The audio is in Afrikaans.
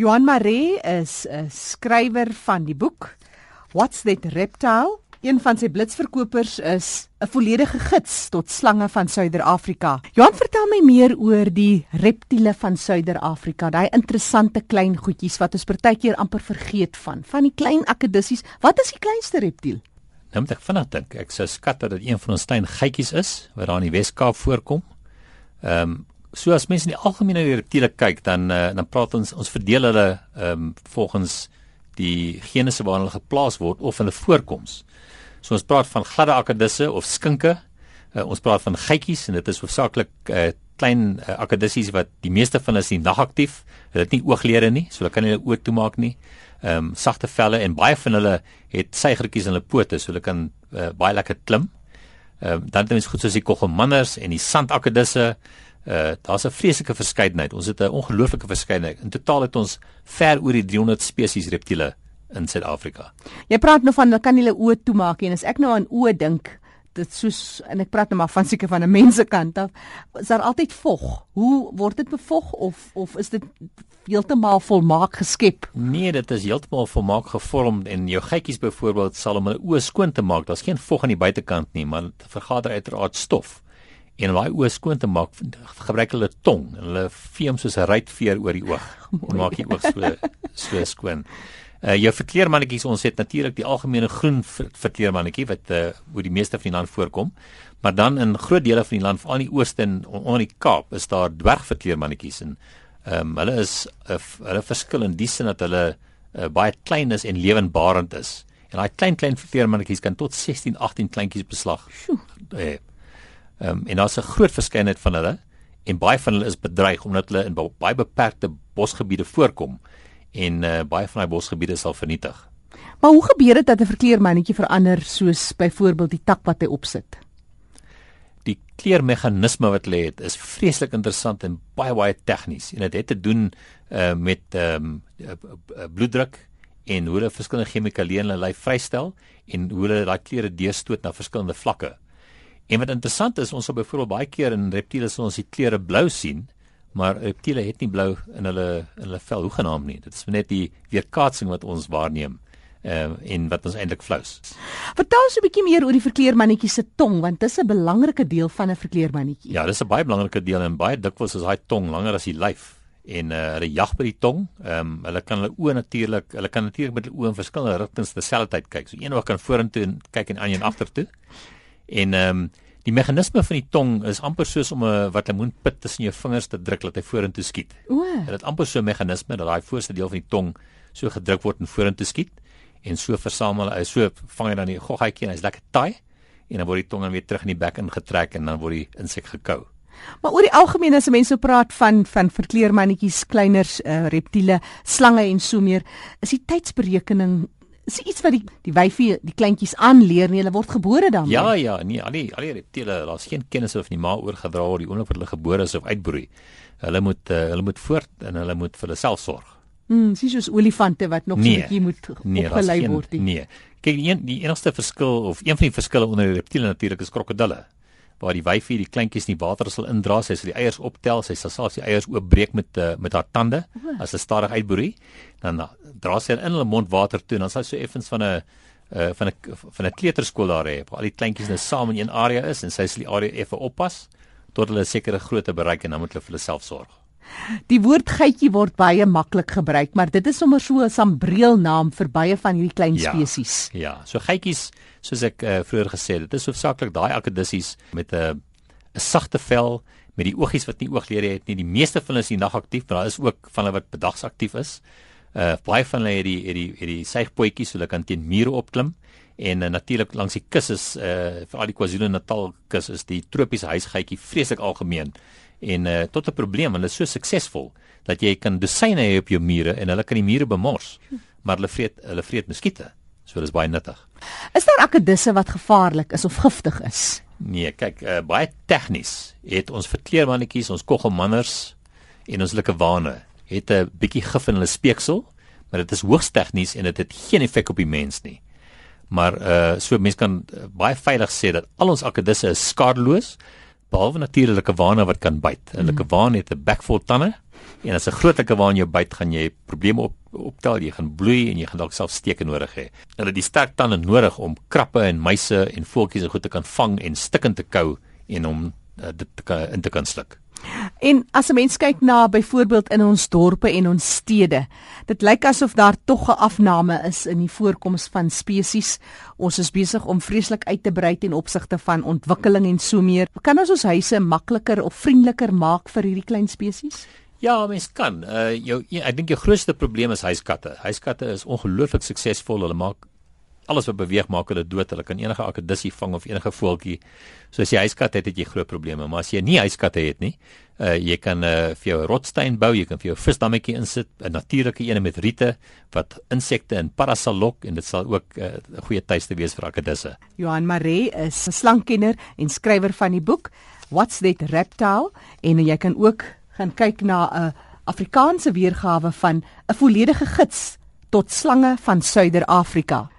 Johan Maree is 'n skrywer van die boek What's That Reptile? Een van sy blitsverkopers is 'n volledige gids tot slange van Suider-Afrika. Johan, vertel my meer oor die reptiele van Suider-Afrika, daai interessante klein goedjies wat ons partykeer amper vergeet van. Van die klein akedisies, wat is die kleinste reptiel? Nou moet ek vinnig dink. Ek sou skat dat dit een van ons klein geitjies is wat daar in die Wes-Kaap voorkom. Ehm um, so as mense in die algemeen na die reptiele kyk, dan uh, dan praat ons ons verdeel hulle ehm um, volgens die genese waarin hulle geplaas word of hulle voorkoms. So ons praat van gladde akedisse of skinke. Uh, ons praat van geitjies en dit is hoofsaaklik uh, klein uh, akedisies wat die meeste van hulle is nie nagaktief. Hulle het nie ooglede nie, so hulle kan nie hulle oë toemaak nie. Ehm um, sagte velle en baie van hulle het suigertjies in hulle pote, so hulle kan uh, baie lekker klim. Ehm uh, dan het ons goed soos die koggelmanners en die sandakedisse. Uh daar's 'n vreeslike verskeidenheid. Ons het 'n ongelooflike verskeidenheid. In totaal het ons ver oor die 300 spesies reptiele in Suid-Afrika. Jy praat nou van hulle kan hulle oë toemaak en as ek nou aan oë dink, dit soos en ek praat nou maar van seker van 'n mensekant af, is daar altyd vog. Hoe word dit bevog of of is dit heeltemal volmaak geskep? Nee, dit is heeltemal volmaak gevorm en jou geitjies byvoorbeeld sal om hulle oë skoon te maak. Daar's geen vog aan die buitekant nie, maar dit vergader uiteraard stof en daai oë skoon te maak gebruik hulle tong en hulle vee hom soos 'n ruitveer oor die oog en maak die oog so so skoon. Uh jou verkleermannetjies ons het natuurlik die algemene groen verkleermannetjie wat uh oor die meeste van die land voorkom. Maar dan in groot dele van die land, veral in die ooste en onder die Kaap, is daar dwergverkleermannetjies en ehm um, hulle is uh, hulle verskil in die sin dat hulle uh, baie klein is en lewendbarend is. En daai klein klein verkleermannetjies kan tot 16, 18 kleintjies beslag. Uh, Ehm um, en daar's 'n groot verskeidenheid van hulle en baie van hulle is bedreig omdat hulle in baie beperkte bosgebiede voorkom en uh, baie van daai bosgebiede sal vernietig. Maar hoe gebeur dit dat 'n verkleermannetjie verander soos byvoorbeeld die tak wat hy opsit? Die kleurmeganisme wat hulle het is vreeslik interessant en baie baie tegnies en dit het te doen uh, met ehm um, bloeddruk en hoe hulle verskillende chemikalieë in hulle lyf vrystel en hoe hulle daai kleure deurstoot na verskillende vlakke. En wat interessant is, ons sal byvoorbeeld baie keer in reptiele sien ons die kleure blou sien, maar reptiele het nie blou in hulle in hulle vel hoegenaamd nie. Dit is net die weerkaatsing wat ons waarneem uh, en wat ons eintlik flous. Vertel ons 'n bietjie meer oor die verkleermannetjie se tong want dit is 'n belangrike deel van 'n verkleermannetjie. Ja, dis 'n baie belangrike deel en baie dikwels is daai tong langer as die lyf en uh, hulle jag by die tong. Ehm um, hulle kan hulle oë natuurlik, hulle kan natuurlik met hulle oë in verskillende rigtings terselfdertyd kyk. So een oog kan vorentoe en kyk en aan en agtertoe. En ehm um, die meganisme van die tong is amper soos om 'n wat 'n moonpit tussen jou vingers te druk dat hy vorentoe skiet. O. Dit het amper so 'n meganisme dat daai voorste deel van die tong so gedruk word en vorentoe skiet en so versamel hy so vang hy dan die goggaatjie en hy's lekker taai en dan word die tong dan weer terug in die bek ingetrek en dan word die insek gekou. Maar oor die algemeen as mense praat van van verkleermannetjies, kleiners, uh, reptiele, slange en so meer, is die tydsberekening is iets wat die die wyfie die kleintjies aanleer nie hulle word gebore daarmee. Ja ja, nee, al die al die reptiele, daar's geen kennis of nie maar oorgedra word die oomblik wat hulle gebore is of uitbroei. Hulle moet uh, hulle moet voort en hulle moet vir hulle self sorg. Mm, sies soos olifante wat nog nee, so 'n bietjie moet nee, opgelei word. Nie. Nee. Kyk, die, een, die enigste verskil of een van die verskille onder die reptiele natuurlik is krokodille waar die wyfie die kleintjies in die water sal indra, sy sal die eiers optel, sy sal selfs die eiers oopbreek met uh, met haar tande as hulle stadig uitbroei. Dan uh, dra sy in hulle mond water toe en dan sal sy so effens van 'n uh, van 'n van 'n kleuterskool daar hê, waar al die kleintjies net saam in een area is en sy sal die area effe oppas tot hulle 'n sekere grootte bereik en dan moet hulle vir hulle self sorg. Die woord geitjie word baie maklik gebruik, maar dit is sommer so 'n sambreelnaam vir baie van hierdie klein ja, spesies. Ja, so geitjies, soos ek uh, vroeër gesê het, dit is hoofsaaklik daai akedissies met 'n 'n sagte vel met die oogies wat nie ooglede het nie. Die meeste van hulle is nagaktief, maar daar is ook van hulle wat bedagsaktief is. Uh baie van hulle het die het die het die suigpotjies so hulle kan teen mure opklim en uh, natuurlik langs die kus is uh vir al die KwaZulu-Natal kus is die tropiese huisgeitjie vreeslik algemeen en uh, tot 'n probleem hulle is so suksesvol dat jy kan dosyne hê op jou mure en hulle kan die mure bemors maar hulle vreet hulle vreet muskiete. So dis baie nuttig. Is daar akedisse wat gevaarlik is of giftig is? Nee kyk uh, baie tegnies het ons verkleermannetjies ons koggelmanners en ons likewane het 'n bietjie gif in hulle speeksel maar dit is hoogs tegnies en dit het, het geen effek op die mens nie. Maar uh so mense kan uh, baie veilig sê dat al ons akedisse is skadeloos behalwe natuurlike wane wat kan byt. 'n mm. Likewane het 'n bek vol tande En as 'n groot akewaan jou byt, gaan jy probleme op optel, jy gaan bloei en jy gaan dalk self steke nodig hê. Hulle het die sterk tande nodig om krappe en muise en voeltjies en goed te kan vang en stikkend te kou en om uh, dit te kan in te kan sluk. En as 'n mens kyk na byvoorbeeld in ons dorpe en ons stede, dit lyk asof daar tog 'n afname is in die voorkoms van spesies. Ons is besig om vreeslik uit te brei ten opsigte van ontwikkeling en so meer. Kan ons ons huise makliker of vriendeliker maak vir hierdie klein spesies? Ja, mens kan. Uh jou ek dink jou grootste probleem is huiskatte. Huiskatte is ongelooflik suksesvol. Hulle maak alles wat beweeg maak hulle dood. Hulle kan enige akedissie vang of enige voeltjie. So as jy huiskat het, het jy groot probleme, maar as jy nie huiskatte het nie, uh jy kan uh vir jou 'n rotsteen bou, jy kan vir jou visdammetjie insit, 'n natuurlike een met riete wat insekte en parasol lok en dit sal ook uh, 'n uh, goeie tuiste wees vir akedisse. Johan Maree is 'n slankkenner en skrywer van die boek What's That Reptile en jy kan ook gaan kyk na 'n Afrikaanse weergawe van 'n volledige gids tot slange van Suider-Afrika.